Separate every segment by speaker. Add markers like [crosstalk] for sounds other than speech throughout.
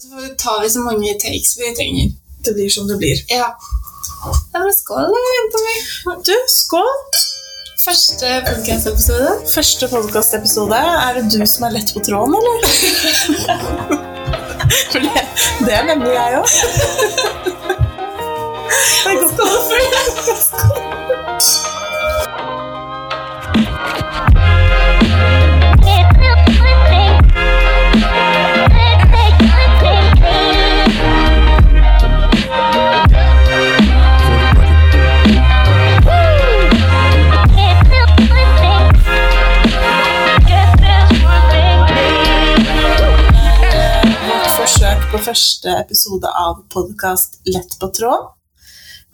Speaker 1: Så tar vi så mange takes vi trenger.
Speaker 2: Det blir som det blir.
Speaker 1: Ja. Nei, men skål, da, jenta mi.
Speaker 2: Du, skål!
Speaker 1: Første podcast-episode.
Speaker 2: Første podkastepisode. Er det du som er lett på tråden, eller? [laughs] For det, det er nemlig jeg òg.
Speaker 1: Skål for det.
Speaker 2: Vårt første episode av podkast Lett på tråd.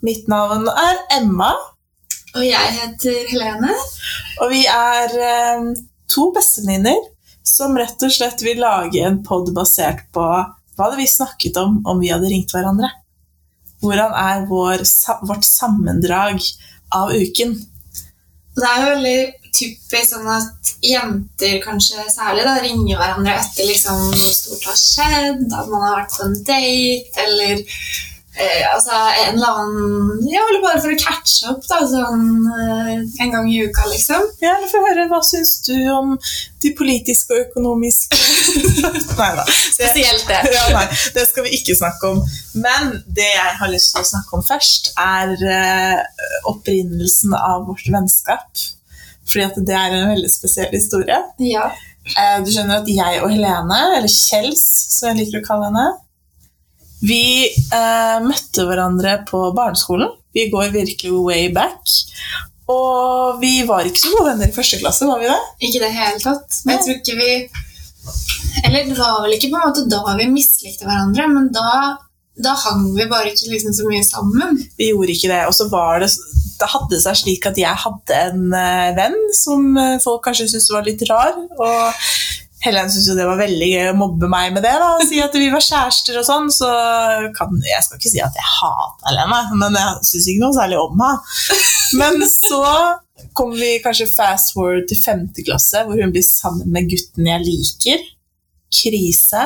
Speaker 2: Mitt navn er Emma,
Speaker 1: Og jeg heter Helene.
Speaker 2: og vi er eh, to bestevenninner som rett og slett vil lage en pod basert på hva hadde vi snakket om om vi hadde ringt hverandre. Hvordan er vår, vårt sammendrag av uken?
Speaker 1: Det er jo veldig typisk sånn at jenter kanskje særlig da ringer hverandre etter liksom noe stort har skjedd, at man har vært på en date, eller eh, altså en eller annen Ja, eller bare for å catche opp, da, sånn eh, en gang i uka, liksom.
Speaker 2: Ja, for å høre, Hva syns du om de politiske og økonomiske [laughs] Nei da.
Speaker 1: Spesielt det.
Speaker 2: Ja, nei, det skal vi ikke snakke om. Men det jeg har lyst til å snakke om først, er eh, opprinnelsen av vårt vennskap. Fordi at det er en veldig spesiell historie.
Speaker 1: Ja.
Speaker 2: Eh, du skjønner at jeg og Helene, eller Kjels som jeg liker å kalle henne, vi eh, møtte hverandre på barneskolen. Vi går virkelig way back. Og vi var ikke så gode venner i første klasse, var vi det?
Speaker 1: Ikke i det hele tatt. Men jeg tror ikke vi Eller det var vel ikke på en måte da vi mislikte hverandre, men da, da hang vi bare ikke liksom så mye sammen.
Speaker 2: Vi gjorde ikke det. Og så var det det hadde seg slik at jeg hadde en eh, venn som eh, folk kanskje syntes var litt rar. Og Helen syntes jo det var veldig gøy å mobbe meg med det. da, Si at vi var kjærester og sånn. Så kan, jeg skal ikke si at jeg hater Helene, men jeg syns ikke noe særlig om henne. Men så kom vi kanskje fast forward til femte klasse, hvor hun blir sammen med gutten jeg liker. Krise.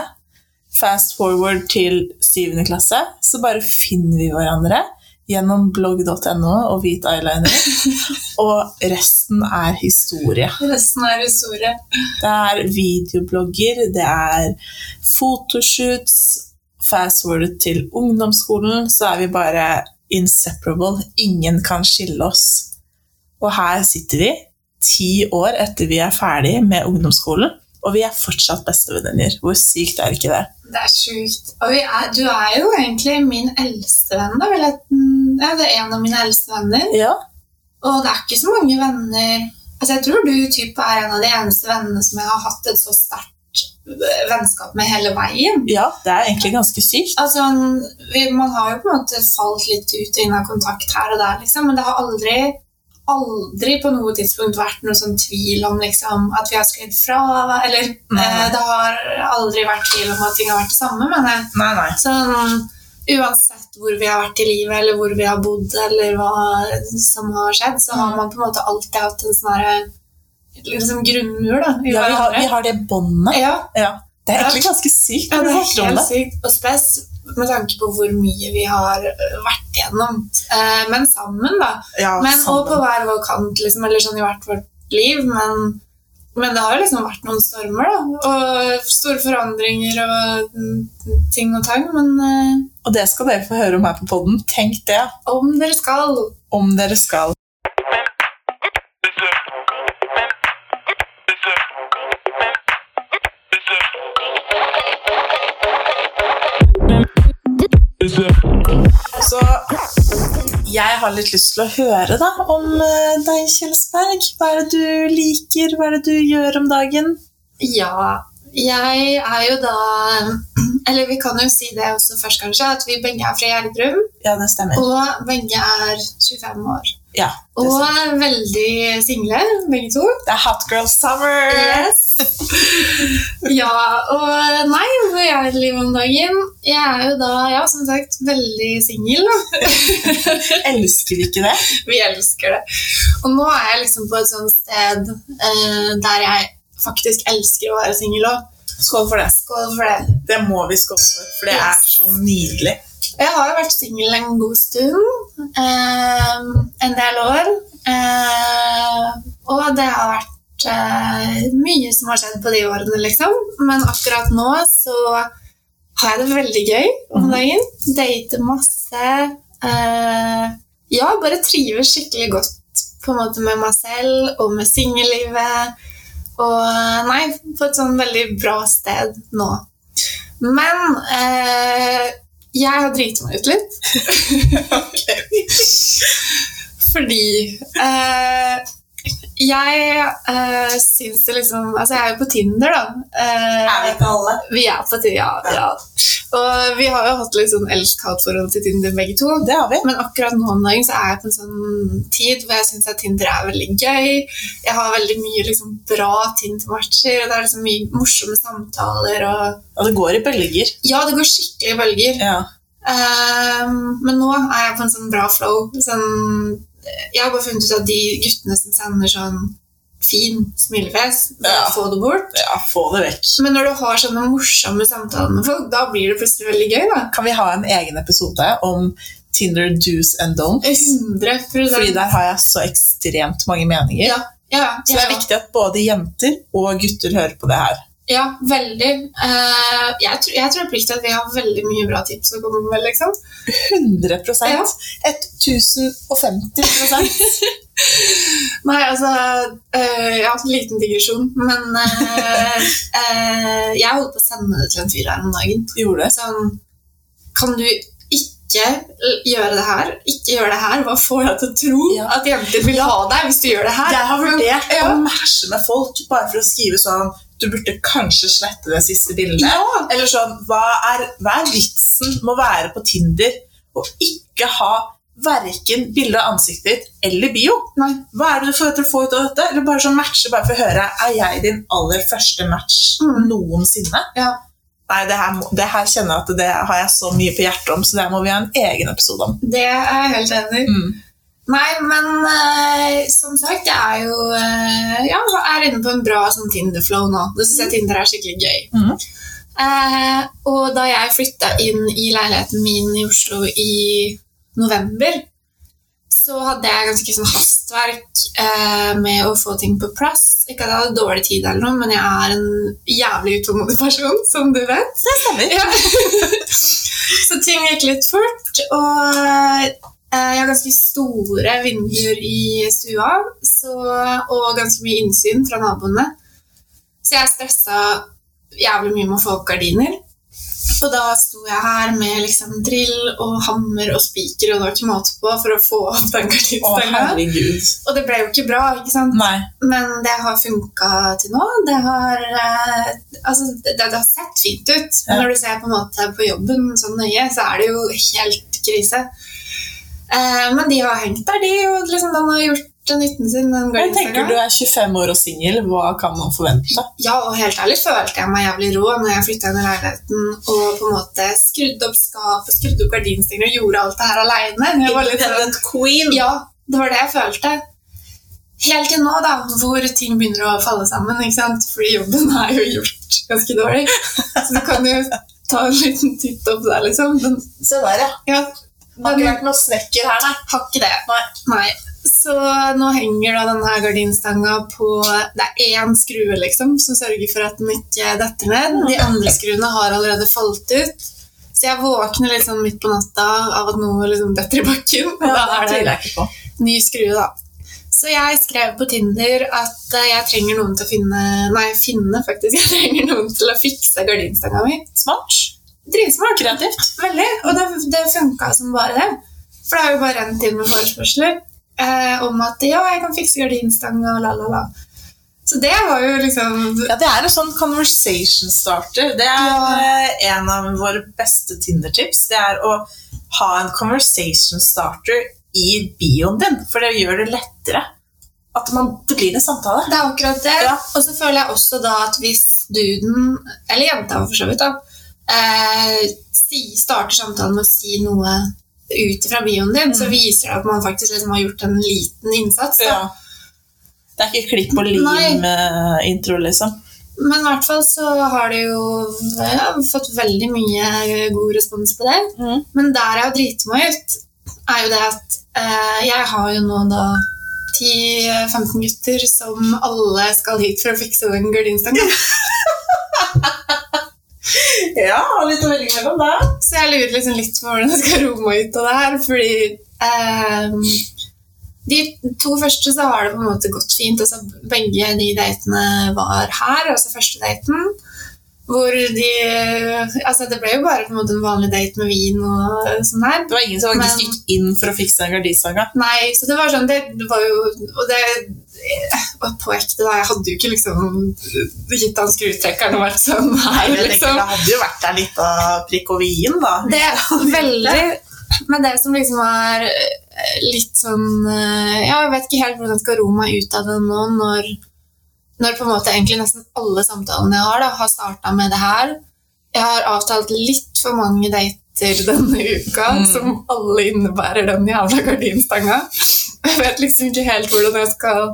Speaker 2: Fast forward til syvende klasse, så bare finner vi hverandre gjennom blogg.no og hvit eyeliner. [laughs] Og resten er historie.
Speaker 1: Resten er historie.
Speaker 2: Det er videoblogger, det er fotoshoots. Fast forward til ungdomsskolen, så er vi bare inseparable. Ingen kan skille oss. Og her sitter vi, ti år etter vi er ferdig med ungdomsskolen, og vi er fortsatt bestevenninner. Hvor sykt er ikke det?
Speaker 1: Det er sjukt. Og vi er, du er jo egentlig min eldste venn. da, vel? Jeg- Ja, det er en av mine eldste venner.
Speaker 2: Ja,
Speaker 1: Og det er ikke så mange venner Altså, Jeg tror du typ er en av de eneste vennene som jeg har hatt et så sterkt øh, vennskap med hele veien.
Speaker 2: ja det er egentlig ganske sykt.
Speaker 1: Altså, vi, Man har jo på en måte falt litt ut og inn av kontakt her og der, liksom, men det har aldri aldri på noe tidspunkt vært noe sånn tvil om liksom, at vi har sklidd fra. Eller eh, det har aldri vært tvil om at ting har vært det samme. Men jeg,
Speaker 2: Nei, nei.
Speaker 1: sånn, uansett hvor vi har vært i livet, eller hvor vi har bodd, eller hva som har skjedd, så har
Speaker 2: Mm.
Speaker 1: man på en måte alltid hatt en sånn liksom grunnmur da,
Speaker 2: Ja, vi har, vi har det båndet.
Speaker 1: Ja,
Speaker 2: Ja. Det er egentlig ganske sykt
Speaker 1: ja, det er helt sykt. Og spes med tanke på hvor mye vi har øh, vært gjennom. Eh, men sammen, da.
Speaker 2: Ja,
Speaker 1: Men, og på hver vår kant, liksom, eller sånn i hvert vårt liv. Men, men det har jo liksom vært noen stormer, da. Og store forandringer og mm, ting og tang. Men eh,
Speaker 2: Og det skal dere få høre om her på podden. Tenk det,
Speaker 1: om dere skal
Speaker 2: om dere skal. Jeg har litt lyst til å høre da om eh, deg, Kjelsberg. Hva er det du liker? Hva er det du gjør om dagen?
Speaker 1: Ja, jeg er jo da [clears throat] Eller vi kan jo si det også først, kanskje, at vi begge er fra Gjerdrum.
Speaker 2: Ja, det stemmer.
Speaker 1: Og begge er 25 år.
Speaker 2: Ja,
Speaker 1: Og er veldig single, begge to.
Speaker 2: det er Hot Girl Summer!
Speaker 1: Yes. [laughs] Ja, og nei, hvor er i livet om dagen? Jeg er jo da, ja, som sagt, veldig singel. [laughs]
Speaker 2: elsker vi ikke det?
Speaker 1: Vi elsker det. Og nå er jeg liksom på et sånt sted uh, der jeg faktisk elsker å være singel òg.
Speaker 2: Skål for det.
Speaker 1: Skål for det.
Speaker 2: Det må vi skåle for, for det er så nydelig.
Speaker 1: Jeg har jo vært singel en god stund. eh, en del år. Eh, og det har vært eh, mye som har skjedd på de årene, liksom. Men akkurat nå så har jeg det veldig gøy om
Speaker 2: Mhm.
Speaker 1: dagen. Dater masse. Eh, ja, bare trives skikkelig godt på en måte med meg selv og med singellivet. Og nei, på et sånn veldig bra sted nå. Men eh, jeg har driti meg ut litt. [laughs] [laughs] Fordi eh, jeg uh, syns det liksom Altså, jeg er jo på Tinder, da. Uh,
Speaker 2: Er vi ikke alle?
Speaker 1: vi er på Tinder, ja, ja. Og vi har jo hatt litt sånn elsk-hat-forhold til Tinder, begge to.
Speaker 2: Det har vi.
Speaker 1: Men akkurat nå om dagen så er jeg på en sånn tid hvor jeg syns at Tinder er veldig gøy. Jeg har veldig mye liksom, bra Tinder-matcher, og det er liksom mye morsomme samtaler. Og...
Speaker 2: Og det går i bølger.
Speaker 1: Ja, det går skikkelig i bølger.
Speaker 2: Ja.
Speaker 1: Uh, men nå er jeg på en sånn bra flow. Sånn, jeg har bare funnet ut at de guttene som sender sånn fin smilefjes,
Speaker 2: Ja.
Speaker 1: få det bort.
Speaker 2: ja, få det vekk.
Speaker 1: Men når du har sånne morsomme samtaler med folk, da blir det plutselig veldig gøy. da.
Speaker 2: Kan vi ha en egen episode om Tinder do's and don'ts?
Speaker 1: 100
Speaker 2: Fordi der har jeg så ekstremt mange meninger.
Speaker 1: Ja, ja,
Speaker 2: Så det er viktig at både jenter og gutter hører på det her.
Speaker 1: Ja, veldig. Uh, jeg, tror, jeg tror oppriktig at vi har veldig mye bra tips å komme med. liksom.
Speaker 2: 100
Speaker 1: Ja.
Speaker 2: 1050 [laughs]
Speaker 1: Nei, altså uh, Ja, liten digresjon. Men uh, uh, jeg holdt på å sende det til en fyr her om dagen.
Speaker 2: Gjorde det.
Speaker 1: Sånn Kan du ikke gjøre det her? Ikke gjøre det her. Hva får deg til å tro
Speaker 2: Ja.
Speaker 1: at jenter vil ha deg hvis du gjør det her?
Speaker 2: Jeg har vurdert
Speaker 1: Ja.
Speaker 2: å matche med folk bare for å skrive sånn Du burde kanskje slette det siste bildet.
Speaker 1: Ja.
Speaker 2: Eller sånn hva er, hva er vitsen med å være på Tinder og ikke ha verken bilde av ansiktet ditt eller bio?
Speaker 1: Nei.
Speaker 2: Hva er det du forventer å få ut av dette? Eller bare sånn matche bare for å høre Er jeg din aller første match
Speaker 1: Mm.
Speaker 2: noensinne?
Speaker 1: Ja.
Speaker 2: Nei, det her, det her kjenner jeg at det har jeg så mye på hjertet om, så det må vi ha en egen episode om.
Speaker 1: Det er jeg helt enig i.
Speaker 2: Mm.
Speaker 1: Nei, men uh, som sagt, jeg er jo uh, ja, er inne på en bra sånn Tinder-flow nå. Det syns jeg Tinder er skikkelig gøy.
Speaker 2: Mm.
Speaker 1: Uh, og da jeg flytta inn i leiligheten min i Oslo i november, så hadde jeg ganske sånn hastverk eh, med å få ting på plass. Ikke at jeg hadde dårlig tid, eller noe, men jeg er en jævlig utålmodig person, som du vet.
Speaker 2: Det stemmer.
Speaker 1: Ja. [laughs] så ting gikk litt fort, og jeg har ganske store vinduer i stua så, og ganske mye innsyn fra naboene. Så jeg stressa jævlig mye med å få opp gardiner. Og da sto jeg her med liksom drill og hammer og spiker og det var ikke måte på for å få opp den gardinstanga. Og det ble jo ikke bra, ikke sant?
Speaker 2: Nei.
Speaker 1: Men det har funka til nå. Det har, eh, altså, det, det har sett fint ut. Men
Speaker 2: Ja.
Speaker 1: når du ser på, på jobben sånn nøye, så er det jo helt krise. Eh, men de har hengt der, de, og liksom, den har gjort nytten sin. Den
Speaker 2: Jeg tenker du er 25 år og singel. Hva kan man forvente? seg?
Speaker 1: Ja, og helt ærlig følte jeg meg jævlig rå når jeg flytta inn i leiligheten og på en måte skrudde opp skap og skrudde opp gardinstenger og gjorde alt det her aleine. Independent sånn
Speaker 2: queen.
Speaker 1: Ja, det var det jeg følte. Helt til nå, da, hvor ting begynner å falle sammen. ikke sant? Fordi jobben er jo gjort ganske dårlig. Så du kan jo ta en liten titt opp der, liksom. Den,
Speaker 2: Se der, ja.
Speaker 1: ja,
Speaker 2: Har ikke vært noe snekker her, nei.
Speaker 1: har ikke det. Nei. Så nå henger da denne gardinstanga på Det er én skrue liksom, som sørger for at den ikke detter ned. De andre skruene har allerede falt ut. Så jeg våkner litt sånn midt på natta av at noe liksom detter i bakken. Og da er det ny skrue, da. Så jeg skrev på Tinder at eh, jeg trenger noen til å finne Nei, finne, faktisk. [laughs] Jeg trenger noen til å fikse gardinstanga mi.
Speaker 2: Smart.
Speaker 1: Dritsmart.
Speaker 2: Kreativt.
Speaker 1: Veldig. Og det, det funka som bare det. For det er jo bare en inn med forespørsler eh, om at ja, jeg kan fikse gardinstanga og la, la, la. Så det var jo liksom
Speaker 2: Ja, det er en sånn conversation starter. Det er
Speaker 1: Ja.
Speaker 2: eh, en av våre beste Tinder-tips. Det er å ha en conversation starter i bioen din, for det gjør det lettere. At man, det blir en samtale.
Speaker 1: Det er akkurat det.
Speaker 2: Ja.
Speaker 1: Og så føler jeg også da at hvis duden, eller jenta for så vidt, da, eh, si, starter samtalen med å si noe ut fra bioen din, så
Speaker 2: Mm.
Speaker 1: viser det at man faktisk liksom har gjort en liten innsats.
Speaker 2: Ja. Det er ikke klipp og lim-intro, liksom.
Speaker 1: men i hvert fall så har du jo ja, fått veldig mye god respons på det.
Speaker 2: Mm.
Speaker 1: Men der jeg har driti meg ut, er jo det at eh, jeg har jo nå da 10-15 gutter som alle skal hit for å fikse den gardinstanga. [laughs] [laughs] [laughs]
Speaker 2: Ja, og litt å velge mellom der.
Speaker 1: Så jeg lurer liksom litt på hvordan jeg skal roe meg ut av det her, fordi um, de to første så har det på en måte gått fint. Altså begge de datene var her, altså første daten. Hvor de Altså det ble jo bare på en måte en vanlig date med vin og sånn her.
Speaker 2: Det var ingen som faktisk gikk inn for å fikse en gardinstanga.
Speaker 1: Nei, så det var sånn Det, det var jo Og det på ekte, da. Jeg hadde jo ikke liksom gitt han skrutrekkeren og vært sånn her, liksom.
Speaker 2: Det hadde jo vært der litt av prikk over i-en, da.
Speaker 1: Det er [laughs] veldig Men det som liksom er eh, litt sånn eh, Ja, jeg vet ikke helt hvordan jeg skal roe meg ut av det nå når, når på en måte egentlig nesten alle samtalene jeg har, da, har starta med det her. Jeg har avtalt litt for mange dater denne uka
Speaker 2: Mm.
Speaker 1: som alle innebærer den jævla gardinstanga. Jeg vet liksom ikke helt hvordan jeg skal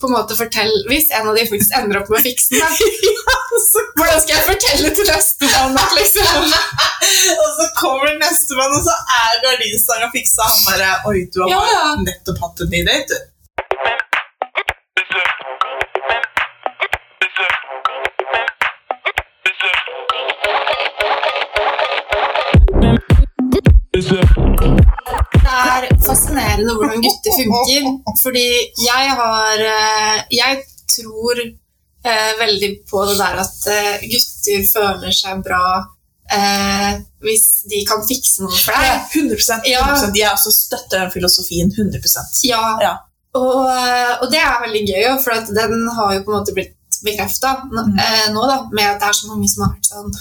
Speaker 1: på en måte fortelle Hvis en av de faktisk ender opp med å fikse den, da. [laughs] [laughs] Hvordan skal jeg fortelle til nestemann at liksom [laughs]
Speaker 2: Og så kommer nestemann, og så er gardinstanga fiksa. Han bare Oi, du har
Speaker 1: Ja, ja.
Speaker 2: nettopp hatt en ny date, du.
Speaker 1: Det er fascinerende hvordan gutter funker. Fordi jeg har eh, Jeg tror eh, veldig på det der at eh, gutter føler seg bra eh, hvis de kan fikse noe for deg.
Speaker 2: 100,
Speaker 1: Ja.
Speaker 2: 100%. Jeg også støtter den filosofien 100
Speaker 1: Ja.
Speaker 2: Ja.
Speaker 1: Og, eh, og det er veldig gøy, for den har jo på en måte blitt bekrefta
Speaker 2: Mm.
Speaker 1: nå, da, med at det er så mange som har vært sånn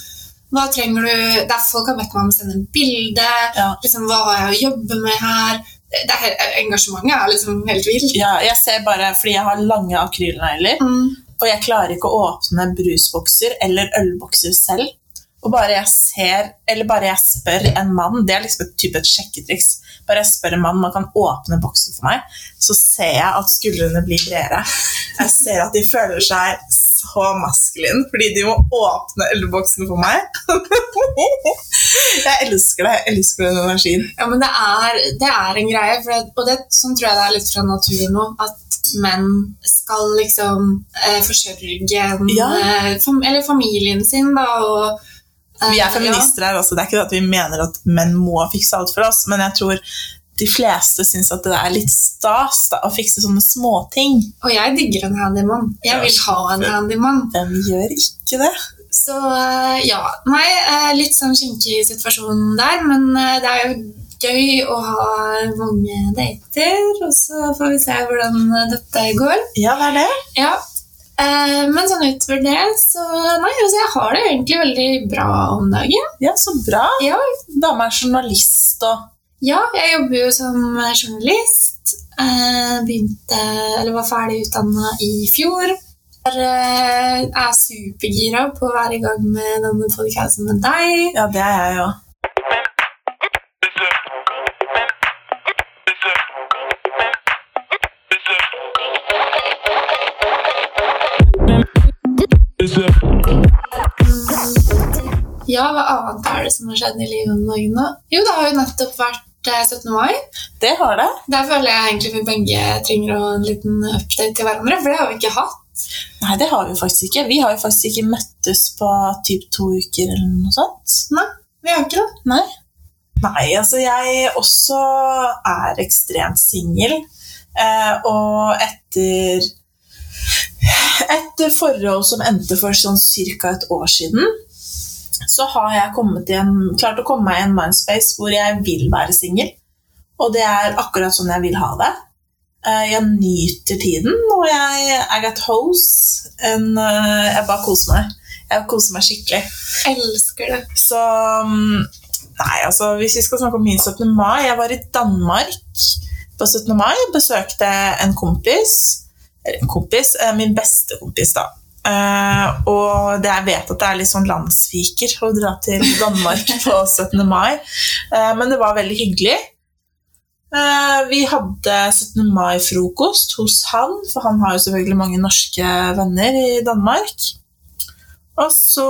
Speaker 1: hva trenger du? Der folk har bedt meg om å sende en bilde.
Speaker 2: Ja.
Speaker 1: Liksom, hva har jeg å jobbe med her? Er, engasjementet er liksom helt vilt.
Speaker 2: Ja, jeg ser bare, fordi jeg har lange akrylnegler,
Speaker 1: Mm.
Speaker 2: og jeg klarer ikke å åpne brusbokser eller ølbokser selv. Og bare jeg ser, eller bare jeg spør en mann, det er liksom et type et sjekketriks, bare jeg spør en mann om han kan åpne boksen for meg, så ser jeg at skuldrene blir bredere. Jeg ser at de føler seg så maskulin, fordi de må åpne ølboksene for meg. Jeg elsker det, jeg elsker den energien.
Speaker 1: Ja, men det er, det er en greie, det, og det, sånn tror jeg det er litt fra naturen nå, at menn skal liksom eh, forsørge en,
Speaker 2: Ja.
Speaker 1: eh, fam, eller familien sin, da, og eh,
Speaker 2: Vi er feminister her, også, det er ikke det at vi mener at menn må fikse alt for oss, men jeg tror de fleste syns at det er litt stas da, å fikse sånne småting.
Speaker 1: Og jeg digger en handyman. Jeg vil ha en handyman.
Speaker 2: Hvem gjør ikke det?
Speaker 1: Så eh, ja, nei, eh, litt sånn kinkig situasjon der, men eh, det er jo gøy å ha mange dater, og så får vi se hvordan dette går.
Speaker 2: Ja, det er det.
Speaker 1: Ja, eh, men sånn utover det, så nei, altså jeg har det egentlig veldig bra om dagen.
Speaker 2: Ja, Så bra.
Speaker 1: Ja,
Speaker 2: Dame er journalist og
Speaker 1: ja jeg jobber jo som journalist. Eh, begynte, eller var ferdig utdanna i fjor. Er, eh, er supergira på å være i gang med denne podcasten med deg.
Speaker 2: Ja, det er jeg jo.
Speaker 1: Ja, hva annet er det som har skjedd i livet om dagen? Jo, det har jo nettopp vært 17. mai.
Speaker 2: Det har det.
Speaker 1: Der føler jeg egentlig vi begge trenger en liten update til hverandre, for det har vi ikke hatt.
Speaker 2: Nei, det har vi faktisk ikke. Vi har jo faktisk ikke møttes på typ to uker eller noe sånt.
Speaker 1: Nei, Vi har ikke det.
Speaker 2: Nei. Nei, altså jeg også er ekstremt singel. Eh, og etter et forhold som endte for sånn ca. et år siden, så har jeg en, klart å komme meg i en mindspace hvor jeg vil være singel. Og det er akkurat sånn jeg vil ha det. Eh, Jeg nyter tiden, og jeg er at hose. En, eh, jeg bare koser meg. Jeg koser meg skikkelig.
Speaker 1: Elsker det.
Speaker 2: Så mm, Nei, altså, hvis vi skal snakke om min 17. mai Jeg var i Danmark på 17. mai. Besøkte en kompis. Eller en kompis. eh, Min beste kompis, da. Eh, og det, jeg vet at det er litt sånn landsviker å dra til Danmark på 17. mai, uh, men det var veldig hyggelig. Uh, vi hadde 17. mai-frokost hos han, for han har jo selvfølgelig mange norske venner i Danmark. Og så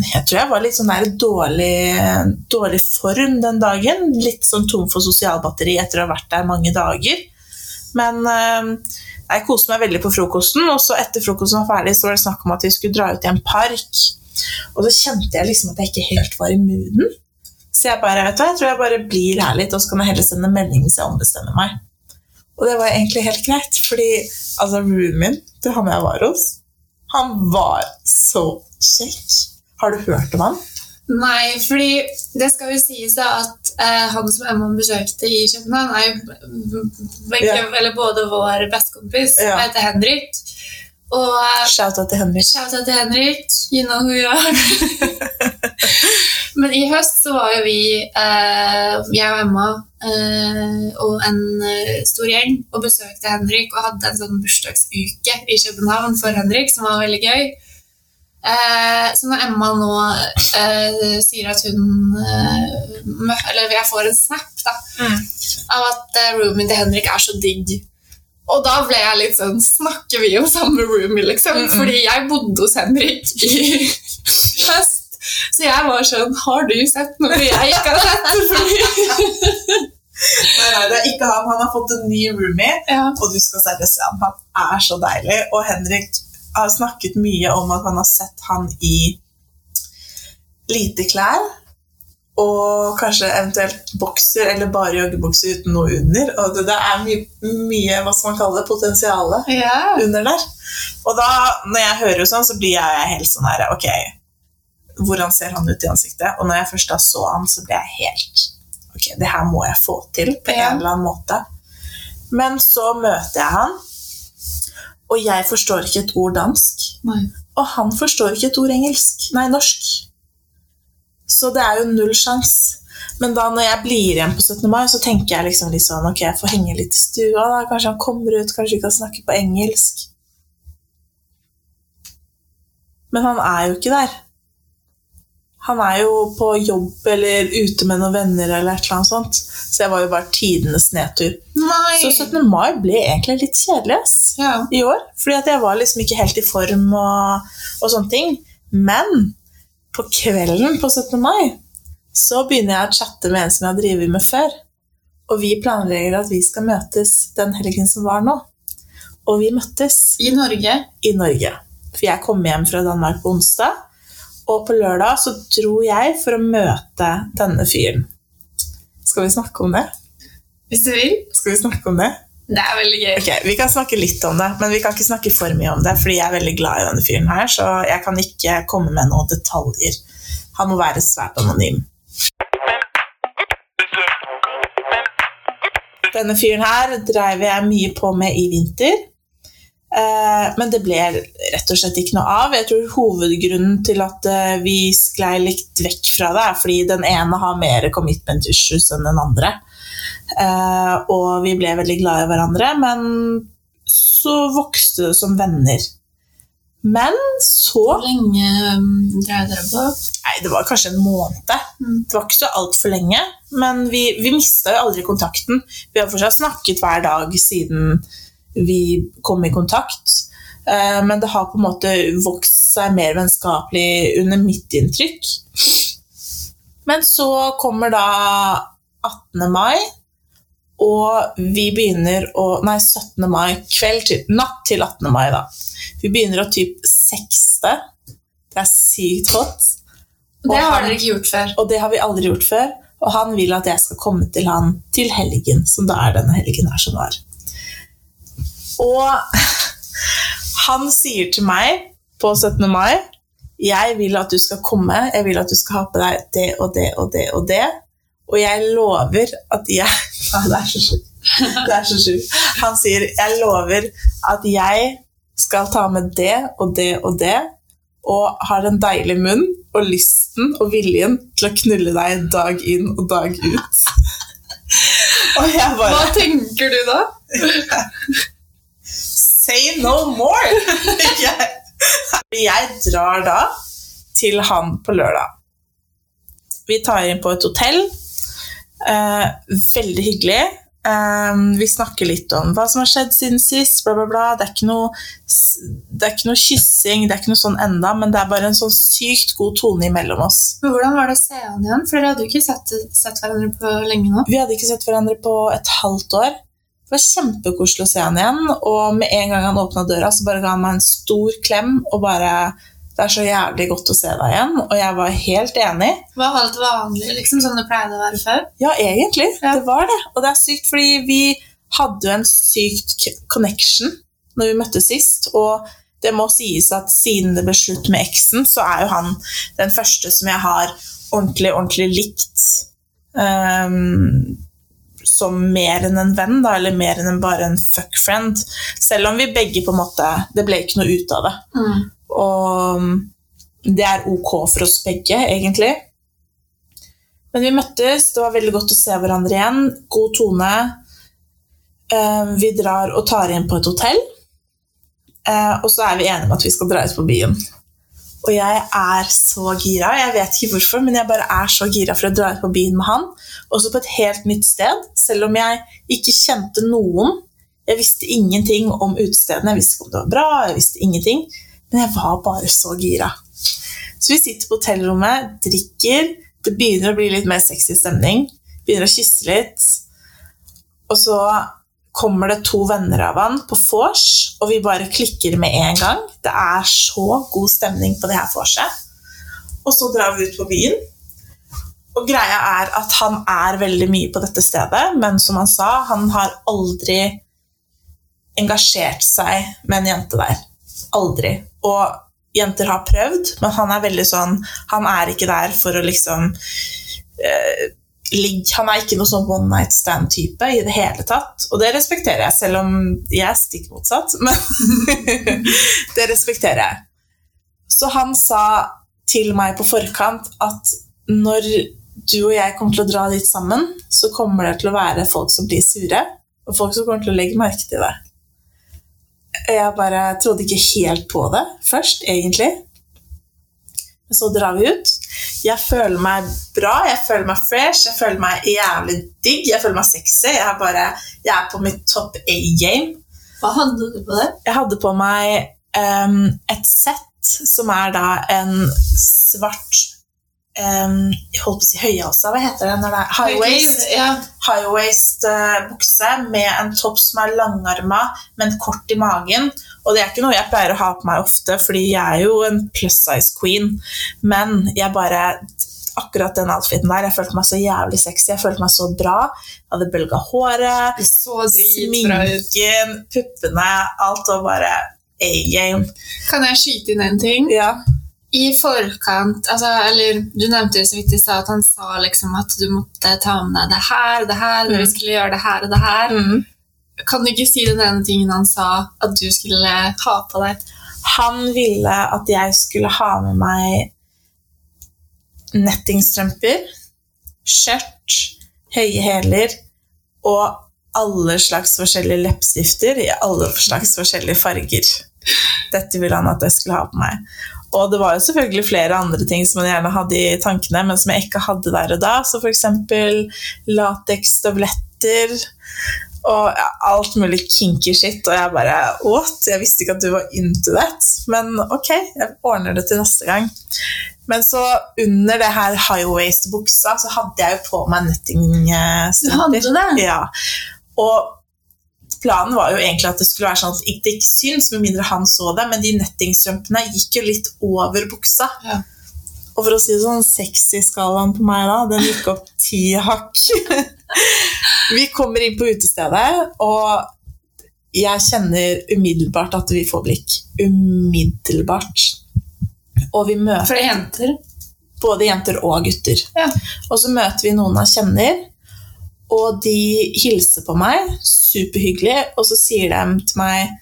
Speaker 2: Jeg tror jeg var litt sånn der dårlig, dårlig form den dagen. Litt sånn tom for sosialbatteri etter å ha vært der mange dager. Men eh, jeg koste meg veldig på frokosten, og så etter frokosten var ferdig, så var det snakk om at vi skulle dra ut i en park. Og så kjente jeg liksom at jeg ikke helt var i mooden. Så jeg bare, vet du hva, jeg tror jeg bare blir her litt, og så kan jeg heller sende melding hvis jeg ombestemmer meg. Og det var egentlig helt greit, fordi altså, roomien til han jeg var hos, han var så kjekk. Har du hørt om han?
Speaker 1: Nei, fordi det skal jo sies da at eh, han som Emma besøkte i København, er jo begge, både vår bestekompis,
Speaker 2: Ja.
Speaker 1: som heter Henrik. Og eh,
Speaker 2: Shout-out til Henrik.
Speaker 1: shout out til Henrik, you know who you are. [laughs] Men i høst så var jo vi, eh, jeg og Emma eh, og en eh, stor gjeng, og besøkte Henrik og hadde en sånn bursdagsuke i København for Henrik, som var veldig gøy. Eh, så når Emma nå eh, sier at hun eh, Eller jeg får en snap da,
Speaker 2: Mm.
Speaker 1: av at eh, roomien til Henrik er så digg. Og da ble jeg litt sånn Snakker vi om samme roomie, liksom?
Speaker 2: Mm -mm.
Speaker 1: Fordi jeg bodde hos Henrik i [laughs] høst. Så jeg var sånn Har du sett noe jeg ikke har sett? [laughs]
Speaker 2: Nei, nei, det er ikke han. Han har fått en ny roomie,
Speaker 1: ja.
Speaker 2: og du skal seriøst se han. Han er så deilig. Og Henrik har snakket mye om at han har sett han i lite klær. Og kanskje eventuelt bokser eller bare joggebukser uten noe under. Og det, det er mye, mye hva skal man kalle det, potensiale
Speaker 1: yeah.
Speaker 2: under der. Og da, når jeg hører sånn, så blir jeg helt sånn her Ok, hvordan ser han ut i ansiktet? Og når jeg først da så han, så ble jeg helt Ok, det her må jeg få til på en eller annen måte. Men så møter jeg han, og jeg forstår ikke et ord dansk.
Speaker 1: Nei.
Speaker 2: Og han forstår ikke et ord engelsk. Nei, norsk. Så det er jo null sjans. Men da når jeg blir igjen på 17. mai, så tenker jeg liksom litt sånn Ok, jeg får henge litt i stua, da. Kanskje han kommer ut, kanskje vi kan snakke på engelsk. Men han er jo ikke der. Han er jo på jobb eller ute med noen venner eller et eller annet sånt. Så jeg var jo bare tidenes nedtur.
Speaker 1: Nei.
Speaker 2: Så 17. mai ble egentlig litt kjedelig,
Speaker 1: ja.
Speaker 2: i år. Fordi at jeg var liksom ikke helt i form og, og sånne ting. Men på kvelden på 17. mai så begynner jeg å chatte med en som jeg har drevet med før. Og vi planlegger at vi skal møtes den helgen som var nå. Og vi møttes
Speaker 1: I Norge.
Speaker 2: i Norge. For jeg kom hjem fra Danmark på onsdag. Og på lørdag så dro jeg for å møte denne fyren. Skal vi snakke om det?
Speaker 1: Hvis du vil.
Speaker 2: Skal vi snakke om det?
Speaker 1: Det er veldig gøy.
Speaker 2: Okay, Vi kan snakke litt om det, men vi kan ikke snakke for mye om det, fordi jeg er veldig glad i denne fyren her, så jeg kan ikke komme med noen detaljer. Han må være svært anonym. Denne fyren her dreiv jeg mye på med i vinter. Eh, men det ble rett og slett ikke noe av. Jeg tror hovedgrunnen til at eh, vi sklei litt vekk fra det, er fordi den ene har mer commitment issues enn den andre. Eh, og vi ble veldig glad i hverandre, men så vokste det som venner. Men så
Speaker 1: Hvor lenge dreide dere på?
Speaker 2: Nei, det var kanskje en måned.
Speaker 1: Mm.
Speaker 2: Det var ikke så altfor lenge, men vi, vi mista jo aldri kontakten. Vi har fortsatt snakket hver dag siden vi kom i kontakt. Eh, men det har på en måte vokst seg mer vennskapelig under mitt inntrykk. Men så kommer da 18. mai, og vi begynner å Nei, 17. mai, kveld til, natt til 18. mai, da. Vi begynner å typ sekste. Det er sykt hot.
Speaker 1: Det har dere ikke gjort før.
Speaker 2: og det har vi aldri gjort før. Og han vil at jeg skal komme til han til helgen, som da er denne helgen her som var. Og han sier til meg på 17. mai jeg vil at du skal komme, jeg vil at du skal ha på deg det og det og det og det. Og jeg lover at jeg [laughs] Det er så sjukt. Det er så sjukt. Han sier jeg lover at jeg skal ta med det og det og det, og har en deilig munn og lysten og viljen til å knulle deg dag inn og dag ut. [laughs] og jeg
Speaker 1: Hva tenker du da? [laughs]
Speaker 2: Say no more! [laughs] jeg, jeg drar da til han på lørdag. Vi tar inn på et hotell. Eh, veldig hyggelig. Eh, vi snakker litt om hva som har skjedd siden sist. Bla, bla, bla. Det, er ikke noe, det er ikke noe kyssing, det er ikke noe sånn enda, men det er bare en sånn sykt god tone imellom oss.
Speaker 1: Men hvordan var det å se han igjen? For dere hadde jo ikke sett, sett hverandre på lenge nå.
Speaker 2: Vi hadde ikke sett hverandre på et halvt år. Det var kjempekoselig å se han igjen, og med en gang han åpna døra, så bare ga han meg en stor klem og bare Det er så jævlig godt å se deg igjen. Og jeg var helt enig.
Speaker 1: Var alt vanlig, liksom, som det pleide å være før?
Speaker 2: Ja, egentlig.
Speaker 1: Ja.
Speaker 2: Det var det. Og det er sykt, fordi vi hadde jo en sykt connection når vi møttes sist. Og det må sies at siden det ble slutt med eksen, så er jo han den første som jeg har ordentlig, ordentlig likt. ehm, som mer enn en venn, da, eller mer enn bare en fuck friend. Selv om vi begge på en måte Det ble ikke noe ut av det.
Speaker 1: Mm.
Speaker 2: Og det er ok for oss begge, egentlig. Men vi møttes, det var veldig godt å se hverandre igjen. God tone. Eh, Vi drar og tar inn på et hotell. Eh, Og så er vi enige om at vi skal dra ut på byen. Og jeg er så gira. Jeg vet ikke hvorfor, men jeg bare er så gira for å dra ut på byen med han. Også på et helt nytt sted, selv om jeg ikke kjente noen. Jeg visste ingenting om utestedene, jeg visste ikke om det var bra, jeg visste ingenting. Men jeg var bare så gira. Så vi sitter på hotellrommet, drikker, det begynner å bli litt mer sexy stemning. Begynner å kysse litt. Og så kommer det to venner av han på vors, og vi bare klikker med en gang. Det er så god stemning på det her vorset. Og så drar vi ut på byen. Og greia er at han er veldig mye på dette stedet, men som han sa, han har aldri engasjert seg med en jente der. Aldri. Og jenter har prøvd, men han er veldig sånn Han er ikke der for å liksom eh, Han er ikke noe sånn one night stand-type i det hele tatt. Og det respekterer jeg, selv om jeg er stikk motsatt. [laughs] Men det respekterer jeg. Så han sa til meg på forkant at når du og jeg kommer til å dra dit sammen, så kommer det til å være folk som blir sure, og folk som kommer til å legge merke til det. Jeg bare trodde ikke helt på det først, egentlig. Men så drar vi ut. Jeg føler meg bra, jeg føler meg fresh, jeg føler meg jævlig digg, jeg føler meg sexy. Jeg er, bare, jeg er på mitt topp A-game.
Speaker 1: Hva hadde du på det?
Speaker 2: Jeg hadde på meg um, et sett som er da en svart um, Jeg holdt på å si høyhalsa, hva heter det? Når det er high waist?
Speaker 1: Ja.
Speaker 2: high eh, bukse med en topp som er langarma, men kort i magen. Og det er ikke noe jeg pleier å ha på meg ofte, fordi jeg er jo en plus size queen. Men jeg bare Akkurat den outfiten der, jeg følte meg så jævlig sexy. Jeg følte meg så bra. Jeg hadde bølga håret,
Speaker 1: så
Speaker 2: sminken, puppene. Alt var bare A-game.
Speaker 1: Kan jeg skyte inn en ting?
Speaker 2: Ja.
Speaker 1: I forkant, altså, eller du nevnte jo så vidt i stad at han sa liksom at du måtte ta med deg det her, det her, dere
Speaker 2: Mm.
Speaker 1: skulle gjøre det her og det her. Kan du ikke si den ene tingen han sa at du skulle ha på deg?
Speaker 2: Han ville at jeg skulle ha med meg nettingstrømper, skjørt, høye hæler og alle slags forskjellige leppestifter i alle slags forskjellige farger. Dette ville han at jeg skulle ha på meg. Og det var jo selvfølgelig flere andre ting som han gjerne hadde i tankene, men som jeg ikke hadde der og da. Så eksempel lateksstøvletter og alt mulig kinky shit. Og jeg bare What? Jeg visste ikke at du var into that. Men ok, jeg ordner det til neste gang. Men så under det her high waist-buksa så hadde jeg jo på meg nettingstrømper. Ja. Og planen var jo egentlig at det skulle være sånn at det ikke syns, med mindre han så det, men de nettingstrømpene gikk jo litt over buksa.
Speaker 1: Ja.
Speaker 2: Og for å si det sånn, sexy-skalaen på meg da, den gikk opp ti hakk. [laughs] vi kommer inn på utestedet, og jeg kjenner umiddelbart at vi får blikk. Umiddelbart. Og vi møter
Speaker 1: For jenter.
Speaker 2: både jenter og gutter.
Speaker 1: Ja.
Speaker 2: Og så møter vi noen jeg kjenner, og de hilser på meg, superhyggelig, og så sier de til meg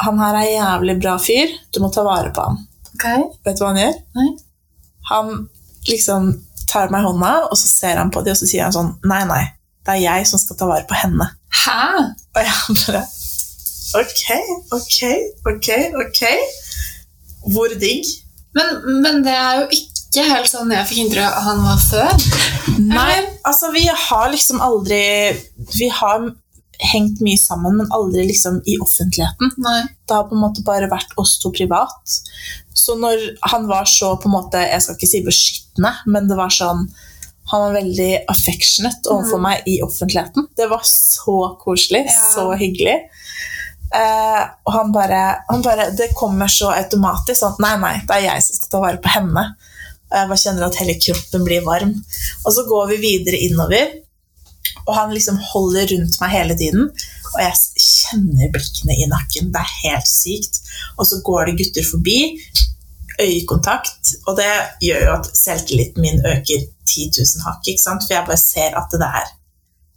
Speaker 2: Han her er en jævlig bra fyr, du må ta vare på han.
Speaker 1: Okay.
Speaker 2: Vet du hva han gjør?
Speaker 1: Nei.
Speaker 2: Han liksom tar meg i hånda, og så ser han på dem, og så sier han sånn Nei, nei, det er jeg som skal ta vare på henne.
Speaker 1: Hæ?
Speaker 2: Og jeg bare Ok, ok, ok, ok. Hvor digg?
Speaker 1: Men, men det er jo ikke helt sånn jeg fikk inntrykk av han var før.
Speaker 2: Nei, altså vi har liksom aldri Vi har hengt mye sammen, men aldri liksom i offentligheten.
Speaker 1: Nei.
Speaker 2: Det har på en måte bare vært oss to privat. Så når han var så på en måte, Jeg skal ikke si beskyttende, men det var sånn Han var veldig affectionate overfor
Speaker 1: Mm.
Speaker 2: meg i offentligheten. Det var så koselig.
Speaker 1: Ja.
Speaker 2: Så hyggelig. Eh, og han bare, han bare Det kommer så automatisk. Sånn, nei, nei, det er jeg som skal ta vare på henne. Og jeg bare kjenner at hele kroppen blir varm. Og så går vi videre innover, og han liksom holder rundt meg hele tiden. Og jeg kjenner blikkene i nakken. Det er helt sykt. Og så går det gutter forbi. Øyekontakt. Og det gjør jo at selvtilliten min øker 10 000 hakk. ikke sant? For jeg bare ser at det er,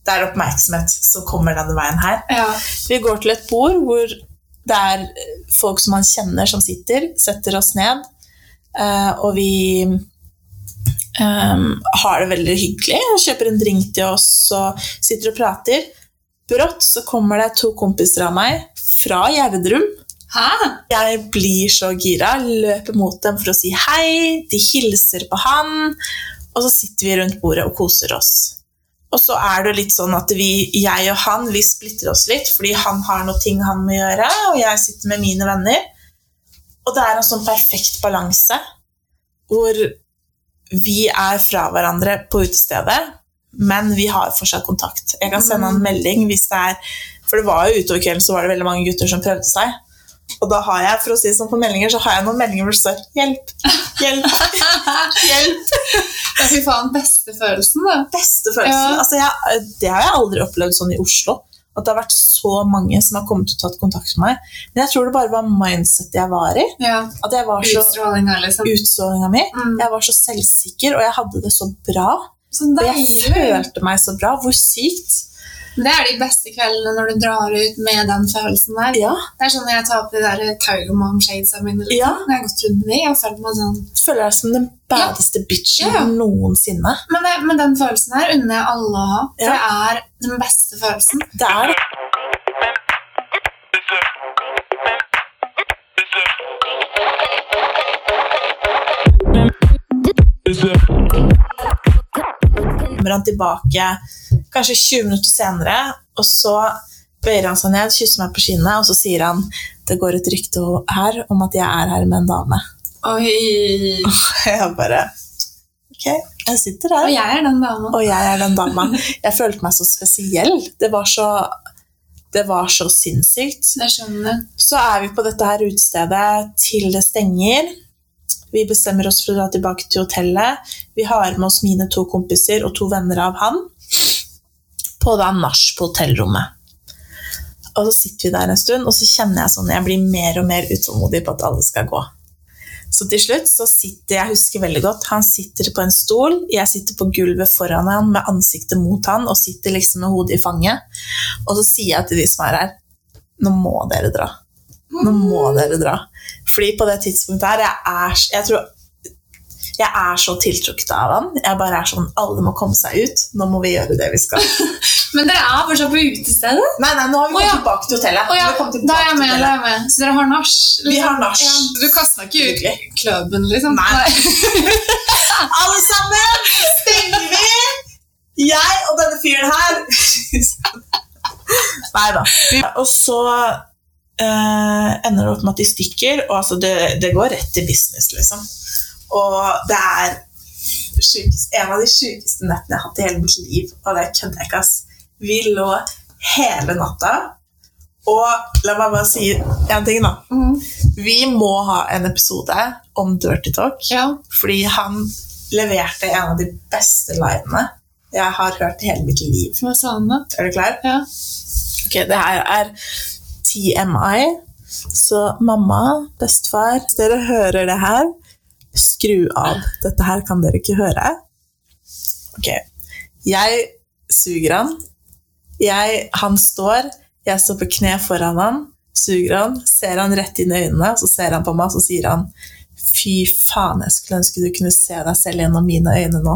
Speaker 2: det er oppmerksomhet som kommer denne veien her.
Speaker 1: Ja.
Speaker 2: Vi går til et bord hvor det er folk som man kjenner som sitter, setter oss ned, eh, og vi um, har det veldig hyggelig. Kjøper en drink til oss og sitter og prater. Brått så kommer det to kompiser av meg fra Gjerdrum.
Speaker 1: Hæ?
Speaker 2: Jeg blir så gira, løper mot dem for å si hei, de hilser på han, og så sitter vi rundt bordet og koser oss. Og så er det litt sånn at vi, jeg og han vi splitter oss litt, fordi han har noe ting han må gjøre, og jeg sitter med mine venner. Og det er en sånn perfekt balanse hvor vi er fra hverandre på utestedet, men vi har fortsatt kontakt. Jeg kan sende han en melding hvis det er For det var jo utover kvelden så var det veldig mange gutter som prøvde seg. Og da har jeg for å si det sånn på meldinger, så har jeg noen meldinger hvor det står 'hjelp, hjelp, [laughs] hjelp'.
Speaker 1: Ja, fy faen, beste følelsen, da.
Speaker 2: Beste følelsen.
Speaker 1: Ja.
Speaker 2: Altså, jeg, det har jeg aldri opplevd sånn i Oslo. At det har vært så mange som har kommet og tatt kontakt med meg. Men jeg tror det bare var mindsetet jeg var i.
Speaker 1: Ja.
Speaker 2: At jeg var så
Speaker 1: Utstrålinga, liksom.
Speaker 2: utstrålinga mi.
Speaker 1: Mm.
Speaker 2: Jeg var så selvsikker, og jeg hadde det så bra.
Speaker 1: Så
Speaker 2: Og jeg følte meg så bra. Hvor sykt.
Speaker 1: Det er de beste kveldene når du drar ut med den følelsen der.
Speaker 2: Ja,
Speaker 1: Det er sånn når jeg tar på de der Tiger Mom shadesa mine. Liksom.
Speaker 2: Ja.
Speaker 1: Når jeg har gått rundt med de, jeg føler meg sånn
Speaker 2: Du føler deg som den baddeste bitchen
Speaker 1: Ja.
Speaker 2: noensinne.
Speaker 1: men, det, men den følelsen her unner jeg alle å ha. For
Speaker 2: Ja.
Speaker 1: det er den beste følelsen.
Speaker 2: Det er det. kommer han tilbake kanskje 20 minutter senere, og så bøyer han seg ned, kysser meg på kinnet, og så sier han det går et rykte her om at jeg er her med en dame.
Speaker 1: Oi! [laughs]
Speaker 2: Jeg bare Ok, jeg sitter
Speaker 1: Og jeg er den dama.
Speaker 2: og jeg er den dama. Jeg følte meg så spesiell. Det var så, det var så sinnssykt.
Speaker 1: Det skjønner jeg.
Speaker 2: Så er vi på dette her utestedet til det stenger. Vi bestemmer oss for å dra tilbake til hotellet. Vi har med oss mine to kompiser og to venner av han på da nach på hotellrommet. Og så sitter vi der en stund, og så kjenner jeg sånn jeg blir mer og mer utålmodig på at alle skal gå. Så til slutt så sitter jeg husker veldig godt, han sitter på en stol, jeg sitter på gulvet foran han med ansiktet mot han og sitter liksom med hodet i fanget. Og så sier jeg til de som er her, nå må dere dra. Nå må dere dra. Fordi på det tidspunktet her, jeg er, jeg tror, jeg er så tiltrukket av han. Jeg bare er sånn, alle må komme seg ut. Nå må vi gjøre det vi skal. [laughs]
Speaker 1: Men dere er fortsatt på utestedet?
Speaker 2: Nei, nei, nå har vi kommet
Speaker 1: ja.
Speaker 2: tilbake til hotellet.
Speaker 1: Å ja,
Speaker 2: tilbake
Speaker 1: da er jeg med. da er jeg med. Så dere har nach?
Speaker 2: Vi har nach.
Speaker 1: Ja, du kasta ikke ut
Speaker 2: kløben
Speaker 1: klubben, liksom?
Speaker 2: Nei. [laughs] Alle sammen stenger vi! Jeg og denne fyren her. [laughs] Nei da. Og så eh, ender det opp med at de stikker, og altså det, det går rett til business, liksom. Og det er sjukest, en av de sjukeste nettene jeg har hatt i hele mitt liv, og det kødder jeg ikke, ass. Vi lå hele natta, og la meg bare si en ting, da.
Speaker 1: Mm.
Speaker 2: Vi må ha en episode om Dirty Talk.
Speaker 1: Ja.
Speaker 2: Fordi han leverte en av de beste linene jeg har hørt i hele mitt liv.
Speaker 1: Hva sa han da?
Speaker 2: Er du klar?
Speaker 1: Ja.
Speaker 2: Ok, det her er TMI. Så mamma, bestefar, hvis dere hører det her, skru av. Dette her kan dere ikke høre. Ok. Jeg suger han. Jeg, han står, jeg står på kne foran han, suger han, ser han rett inn i øynene, så ser han på meg, og sier han Fy faen, jeg skulle ønske du kunne se deg selv gjennom mine øyne nå.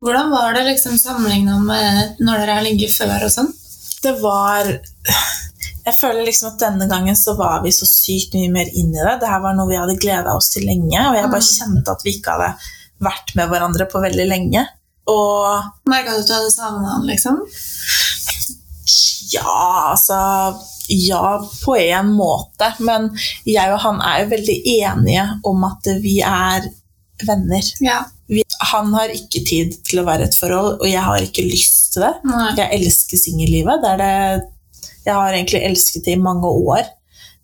Speaker 1: Hvordan var det liksom sammenligna med når dere har ligget før og sånn?
Speaker 2: Det var jeg føler liksom at denne gangen så var vi så sykt mye mer inn i det. Det her var noe vi hadde gleda oss til lenge, og jeg bare
Speaker 1: Mm.
Speaker 2: kjente at vi ikke hadde vært med hverandre på veldig lenge. Og
Speaker 1: Merka du at du hadde savna han, liksom?
Speaker 2: ja, altså Ja, på en måte. Men jeg og han er jo veldig enige om at vi er venner.
Speaker 1: Ja.
Speaker 2: Vi, han har ikke tid til å være i et forhold, og jeg har ikke lyst til det.
Speaker 1: Nei.
Speaker 2: Jeg elsker singellivet. Det er det jeg har egentlig elsket det i mange år.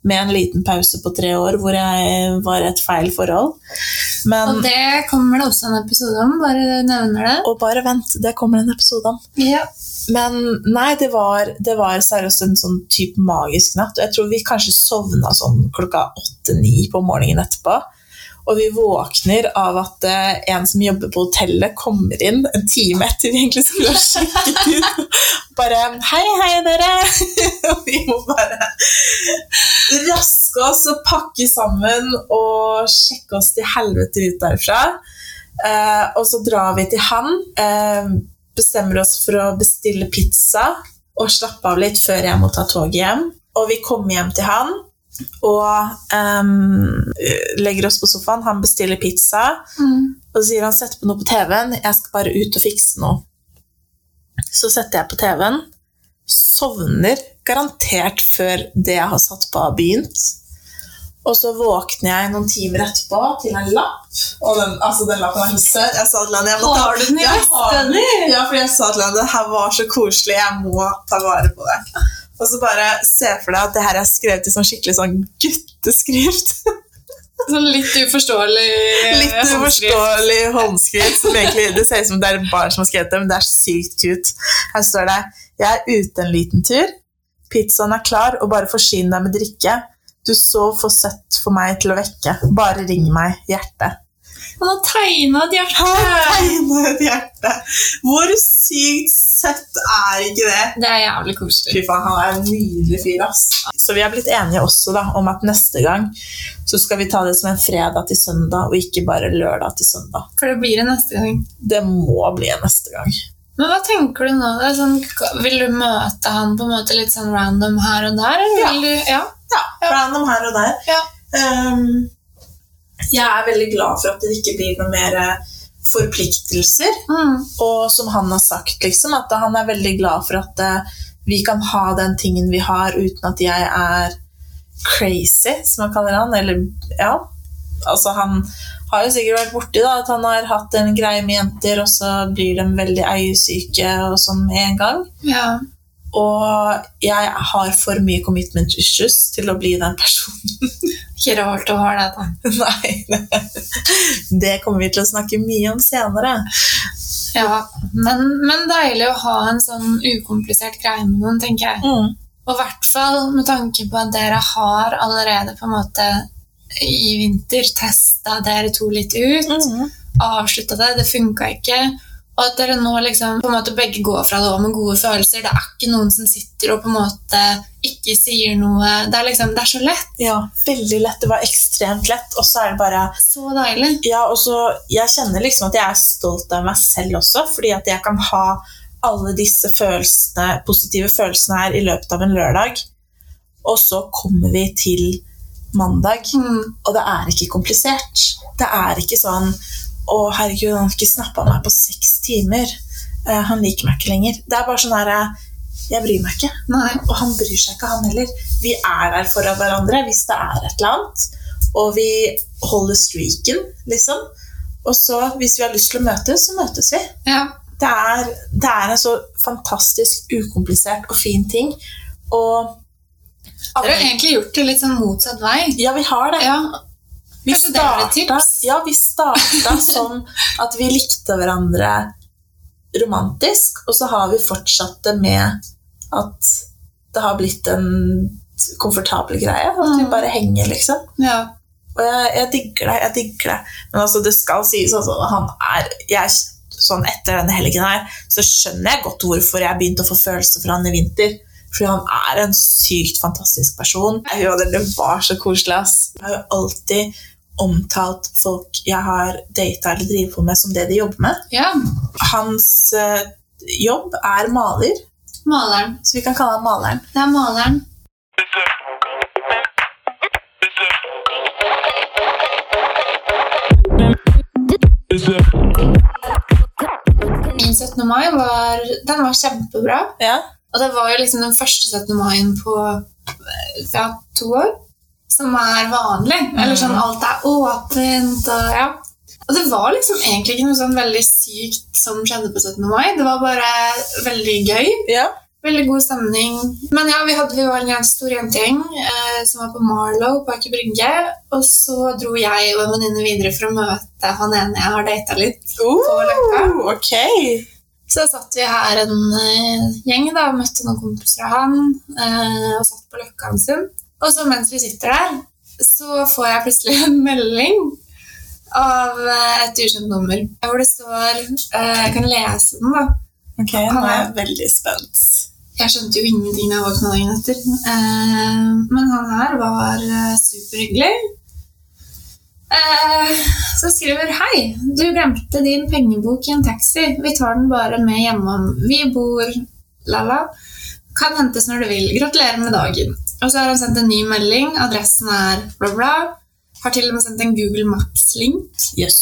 Speaker 2: Med en liten pause på tre år hvor jeg var i et feil forhold. Men,
Speaker 1: Og det kommer det også en episode om, bare nevner det.
Speaker 2: og bare vent, det kommer en episode om.
Speaker 1: Ja.
Speaker 2: Men nei, det var, det var seriøst en sånn type magisk natt. Og jeg tror vi kanskje sovna sånn klokka åtte-ni på morgenen etterpå. Og vi våkner av at eh, en som jobber på hotellet, kommer inn en time etter vi egentlig skulle ha sjekket ut. Bare 'Hei, hei, dere!' [laughs] Og vi må bare raske oss og pakke sammen og sjekke oss til helvete ut derfra. Eh, og så drar vi til han. Eh, bestemmer oss for å bestille pizza og slappe av litt før jeg må ta toget hjem. Og vi kommer hjem til han og um, legger oss på sofaen. Han bestiller pizza,
Speaker 1: Mm.
Speaker 2: og så sier han 'sett på noe på TV-en'. Jeg skal bare ut og fikse noe. Så setter jeg på TV-en. Sovner garantert før det jeg har satt på, har begynt. Og så våkner jeg noen timer etterpå til en lapp. Og den, altså, den lappen er så søt. Jeg sa til henne jeg
Speaker 1: Har du den i veska di?
Speaker 2: ja, for jeg sa til henne det her var så koselig, jeg må ta vare på det. Og så bare se for deg at det her er skrevet i sånn skikkelig sånn gutteskrift. [laughs]
Speaker 1: Sånn litt uforståelig
Speaker 2: Litt
Speaker 1: håndskrift.
Speaker 2: uforståelig håndskrift. Som egentlig, det ser ut som det er et barn som har skrevet det, men det er sykt cute. Her står det Jeg er ute en liten tur. Pizzaen er klar, og bare forsyn deg med drikke. Du så for søtt for meg til å vekke. Bare ring meg. Hjerte.
Speaker 1: Han har tegna et hjerte!
Speaker 2: Han tegner et hjerte! Hvor sykt søtt er ikke det?
Speaker 1: Det er jævlig koselig.
Speaker 2: Fy faen, han er en nydelig fyr, ass. Så vi har blitt enige også da, om at neste gang så skal vi ta det som en fredag til søndag, og ikke bare lørdag til søndag.
Speaker 1: For det blir det neste gang.
Speaker 2: Det må bli en neste gang.
Speaker 1: Men hva tenker du nå? Sånn, vil du møte han på en måte litt sånn random her og der? Eller
Speaker 2: Ja.
Speaker 1: du, ja.
Speaker 2: Ja, random her og der.
Speaker 1: Ja.
Speaker 2: Ehm, jeg er veldig glad for at det ikke blir noe mer eh, forpliktelser.
Speaker 1: Mm.
Speaker 2: Og som han har sagt, liksom, at han er veldig glad for at eh, vi kan ha den tingen vi har, uten at jeg er crazy, som han kaller han. Eller, ja. Altså, han har jo sikkert vært borti da, at han har hatt en greie med jenter, og så blir de veldig eiesyke og sånn med en gang.
Speaker 1: ja.
Speaker 2: Og jeg har for mye commitment issues til å bli den personen. [laughs]
Speaker 1: Ikke rart du har det, da. [laughs]
Speaker 2: Nei, det kommer vi til å snakke mye om senere.
Speaker 1: Ja. Men, men deilig å ha en sånn ukomplisert greie med noen, tenker jeg.
Speaker 2: Mm.
Speaker 1: Og i hvert fall med tanke på at dere har allerede på en måte i vinter testa dere to litt ut.
Speaker 2: Mm.
Speaker 1: avslutta det, det funka ikke. Og at dere nå liksom på en måte begge går fra det òg med gode følelser. Det er ikke noen som sitter og på en måte ikke sier noe. Det er liksom, det er så lett.
Speaker 2: Ja, veldig lett. Det var ekstremt lett. Og så er det bare
Speaker 1: Så deilig.
Speaker 2: Ja, og så Jeg kjenner liksom at jeg er stolt av meg selv også, fordi at jeg kan ha alle disse følelsene, positive følelsene her i løpet av en lørdag. Og så kommer vi til mandag,
Speaker 1: Mm.
Speaker 2: og det er ikke komplisert. Det er ikke sånn Å, herregud, han har ikke snappa meg på seks timer. Eh, han liker meg ikke lenger. Det er bare sånn her eh, Jeg bryr meg ikke.
Speaker 1: Nei.
Speaker 2: Og han bryr seg ikke, han heller. Vi er der for hverandre hvis det er et eller annet. Og vi holder streaken, liksom. Og så, hvis vi har lyst til å møtes, så møtes vi.
Speaker 1: Ja.
Speaker 2: Det er, det er en så fantastisk ukomplisert og fin ting. Og
Speaker 1: Dere har egentlig gjort det litt sånn motsatt vei.
Speaker 2: Ja, vi har det.
Speaker 1: Ja.
Speaker 2: Vi starta, ja, vi starta [laughs] som at vi likte hverandre romantisk, og så har vi fortsatt det med at det har blitt en komfortabel greie. At vi
Speaker 1: Mm.
Speaker 2: bare henger, liksom.
Speaker 1: ja.
Speaker 2: Og jeg, jeg digger det. jeg digger det. Men altså, det skal sies altså, han er jeg, sånn Etter denne helgen her, så skjønner jeg godt hvorfor jeg begynte å få følelser for han i vinter. Fordi han er en sykt fantastisk person. Jo, det var så koselig. ass. Jeg har jo alltid omtalt folk jeg har data eller driver på med, som det de jobber med.
Speaker 1: Ja.
Speaker 2: Hans eh, jobb er maler.
Speaker 1: Maleren.
Speaker 2: Så vi kan kalle han maleren.
Speaker 1: Det er maleren. Min 17. mai var, den var kjempebra.
Speaker 2: Ja.
Speaker 1: Og det var jo liksom den første 17. maien på eh, ja, to år. Som er vanlig. Eller sånn alt er åpent og ja. Og det var liksom egentlig ikke noe sånn veldig sykt som skjedde på 17. mai. Det var bare veldig gøy.
Speaker 2: ja.
Speaker 1: Veldig god stemning. Men ja, vi, hadde, vi var en ganske stor jentegjeng eh, som var på Marlow på Aker Brygge. Og så dro jeg og en venninne videre for å møte han ene jeg har data litt. Løkka.
Speaker 2: Okay. ok.
Speaker 1: Så satt vi her en eh, gjeng da, møtte noen kompiser av han. eh, og satt på løkka sin. Og så mens vi sitter der, så får jeg plutselig en [laughs] melding av eh, et ukjent nummer. Hvor det står eh, Jeg kan lese den, da.
Speaker 2: Ok, Nå er jeg veldig spent.
Speaker 1: Jeg skjønte jo ingenting da jeg våkna dagen etter. Eh, men han her var superhyggelig. Så skriver Hei, du glemte din pengebok i en taxi. Vi tar den bare med hjemom. Vi bor la-la. Kan hentes når du vil. Gratulerer med dagen. Og så har han sendt en ny melding. Adressen er bla, bla. Har til og med sendt en Google Maps-link.
Speaker 2: Yes.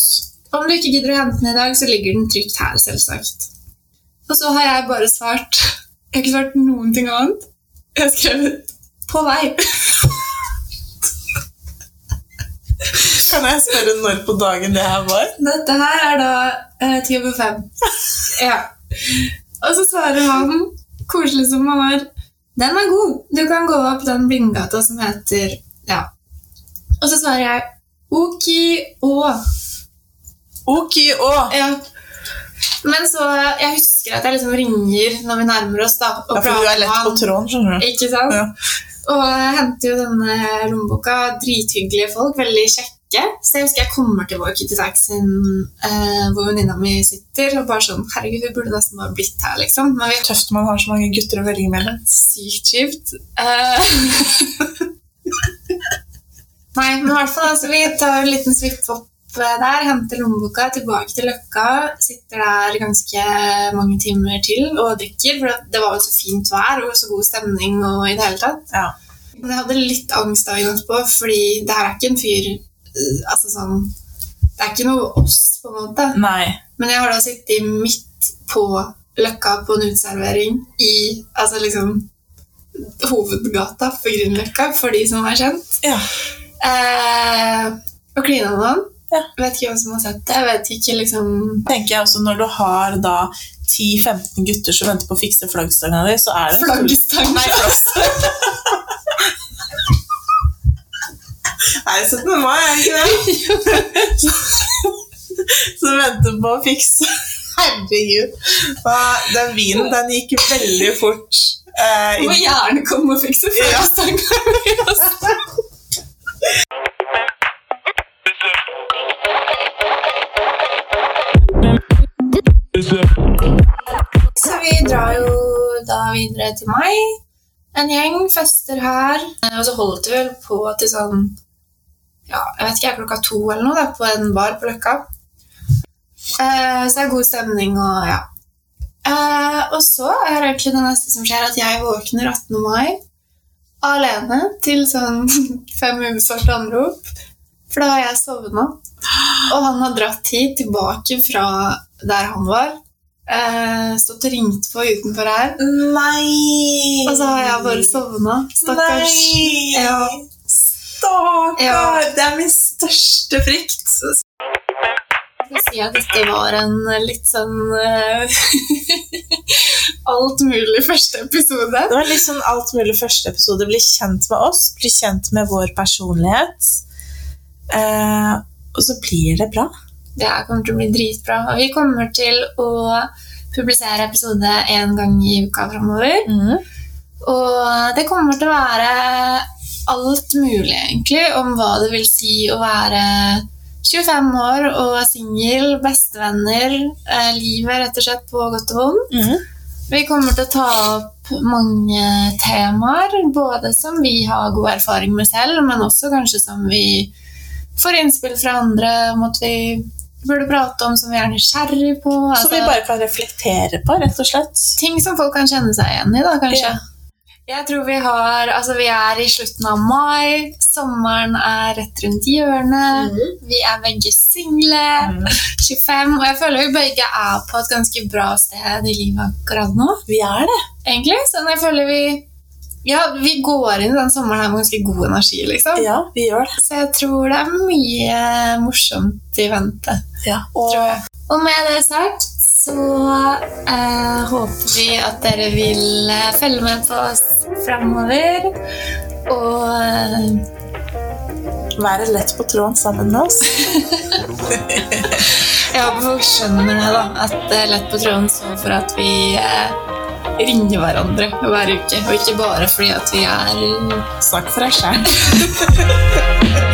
Speaker 1: Om du ikke gidder å hente den i dag, så ligger den trygt her, selvsagt. Og så har jeg bare svart Jeg har ikke svart noen ting annet. Jeg har skrevet 'på vei'.
Speaker 2: Kan jeg spørre når på dagen det her var?
Speaker 1: Dette her er da eh, ti over fem. [laughs] Ja. Og så svarer han, koselig som han er, 'Den er god. Du kan gå opp den blindgata som heter Ja. Og så svarer jeg 'ok og'.
Speaker 2: Ok, å.
Speaker 1: Ja. Men så Jeg husker at jeg liksom ringer når vi nærmer oss, da.
Speaker 2: Ja, for du er lett på tråden, skjønner du.
Speaker 1: Ikke sant?
Speaker 2: Ja.
Speaker 1: Og jeg henter jo denne lommeboka. Drithyggelige folk, veldig kjekke. Så jeg husker jeg kommer tilbake til taxien eh, hvor venninna mi sitter, og bare sånn Herregud, vi burde nesten bare blitt her, liksom. Men vi
Speaker 2: Tøft man har så mange gutter å velge mellom.
Speaker 1: sykt kjipt. Eh, [laughs] Nei, men i hvert fall, altså, vi tar en liten svipp opp der, henter lommeboka, tilbake til Løkka, sitter der ganske mange timer til og drikker, for det var jo så fint vær og så god stemning og i det hele tatt.
Speaker 2: Ja.
Speaker 1: Men jeg hadde litt angst dagen etterpå, fordi det her er ikke en fyr Altså sånn Det er ikke noe oss, på en måte.
Speaker 2: Nei.
Speaker 1: Men jeg har da sittet midt på Løkka på en uteservering i altså liksom hovedgata for Grünerløkka, for de som er kjent.
Speaker 2: Ja.
Speaker 1: Eh, og klina med han.
Speaker 2: Ja.
Speaker 1: Vet ikke hvem som har sett det. Jeg vet ikke liksom
Speaker 2: tenker jeg også Når du har da 10-15 gutter som venter på å fikse flaggstanga di, så er det Flaggstang! Nei,
Speaker 1: Flaggstang. [laughs]
Speaker 2: Nei, det Nei, 17. mai, er det ikke det? [laughs] Som venter på å fikse Herregud. Den vinen den gikk veldig fort. eh,
Speaker 1: Du må gjerne komme og fikse flaggstanga. Så vi drar jo da videre til mai. En gjeng fester her. Eh, Og så holdt vi vel på til sånn ja, jeg vet ikke, klokka to eller noe da, på en bar på Løkka. Eh, så det er god stemning og ja. Eh, og så er egentlig det neste som skjer, at jeg våkner 18. mai alene til sånn [laughs] fem ubesvarte anrop. For da har jeg sovna. Og han har dratt hit tilbake fra der han var. Eh, stått og ringt på utenfor her.
Speaker 2: Nei!
Speaker 1: Og så har jeg bare sovna. Stakkars.
Speaker 2: Nei!
Speaker 1: Ja.
Speaker 2: Stakkar!
Speaker 1: Ja.
Speaker 2: Det er min største frykt.
Speaker 1: Jeg vil si at dette var en litt sånn eh, [laughs] Alt mulig første episode.
Speaker 2: Det var litt sånn alt mulig første episode. Bli kjent med oss, bli kjent med vår personlighet. Eh, og så blir det bra.
Speaker 1: Det kommer til å bli dritbra. Og vi kommer til å publisere episode én gang i uka framover. Og det kommer til å være alt mulig, egentlig, om hva det vil si å være 25 år og singel, bestevenner, eh, livet rett og slett på godt og vondt. Vi kommer til å ta opp mange temaer, både som vi har god erfaring med selv, men også kanskje som vi får innspill fra andre om at vi burde prate om som vi er nysgjerrig på.
Speaker 2: Som
Speaker 1: Altså,
Speaker 2: vi bare kan reflektere på, rett og slett.
Speaker 1: Ting som folk kan kjenne seg igjen i, da, kanskje.
Speaker 2: Ja.
Speaker 1: Jeg tror vi har Altså, vi er i slutten av mai. Sommeren er rett rundt hjørnet. Vi er begge single.
Speaker 2: Mm. [laughs]
Speaker 1: 25. Og jeg føler vi begge er på et ganske bra sted i livet akkurat nå.
Speaker 2: Vi er det.
Speaker 1: Egentlig. Sånn jeg føler vi Ja, vi går inn i den sommeren her med ganske god energi, liksom.
Speaker 2: Ja, vi gjør det.
Speaker 1: Så jeg tror det er mye morsomt i vente.
Speaker 2: Ja. Og
Speaker 1: Tror jeg. Og med det sagt så eh, håper vi at dere vil eh, følge med på oss framover. Og eh,
Speaker 2: være lett på tråden sammen med oss. [laughs]
Speaker 1: jeg håper folk skjønner det, da. At eh, Lett på tråden står for at vi eh, ringer hverandre hver uke. Og ikke bare fordi at vi er
Speaker 2: Snakk for deg sjæl. [laughs]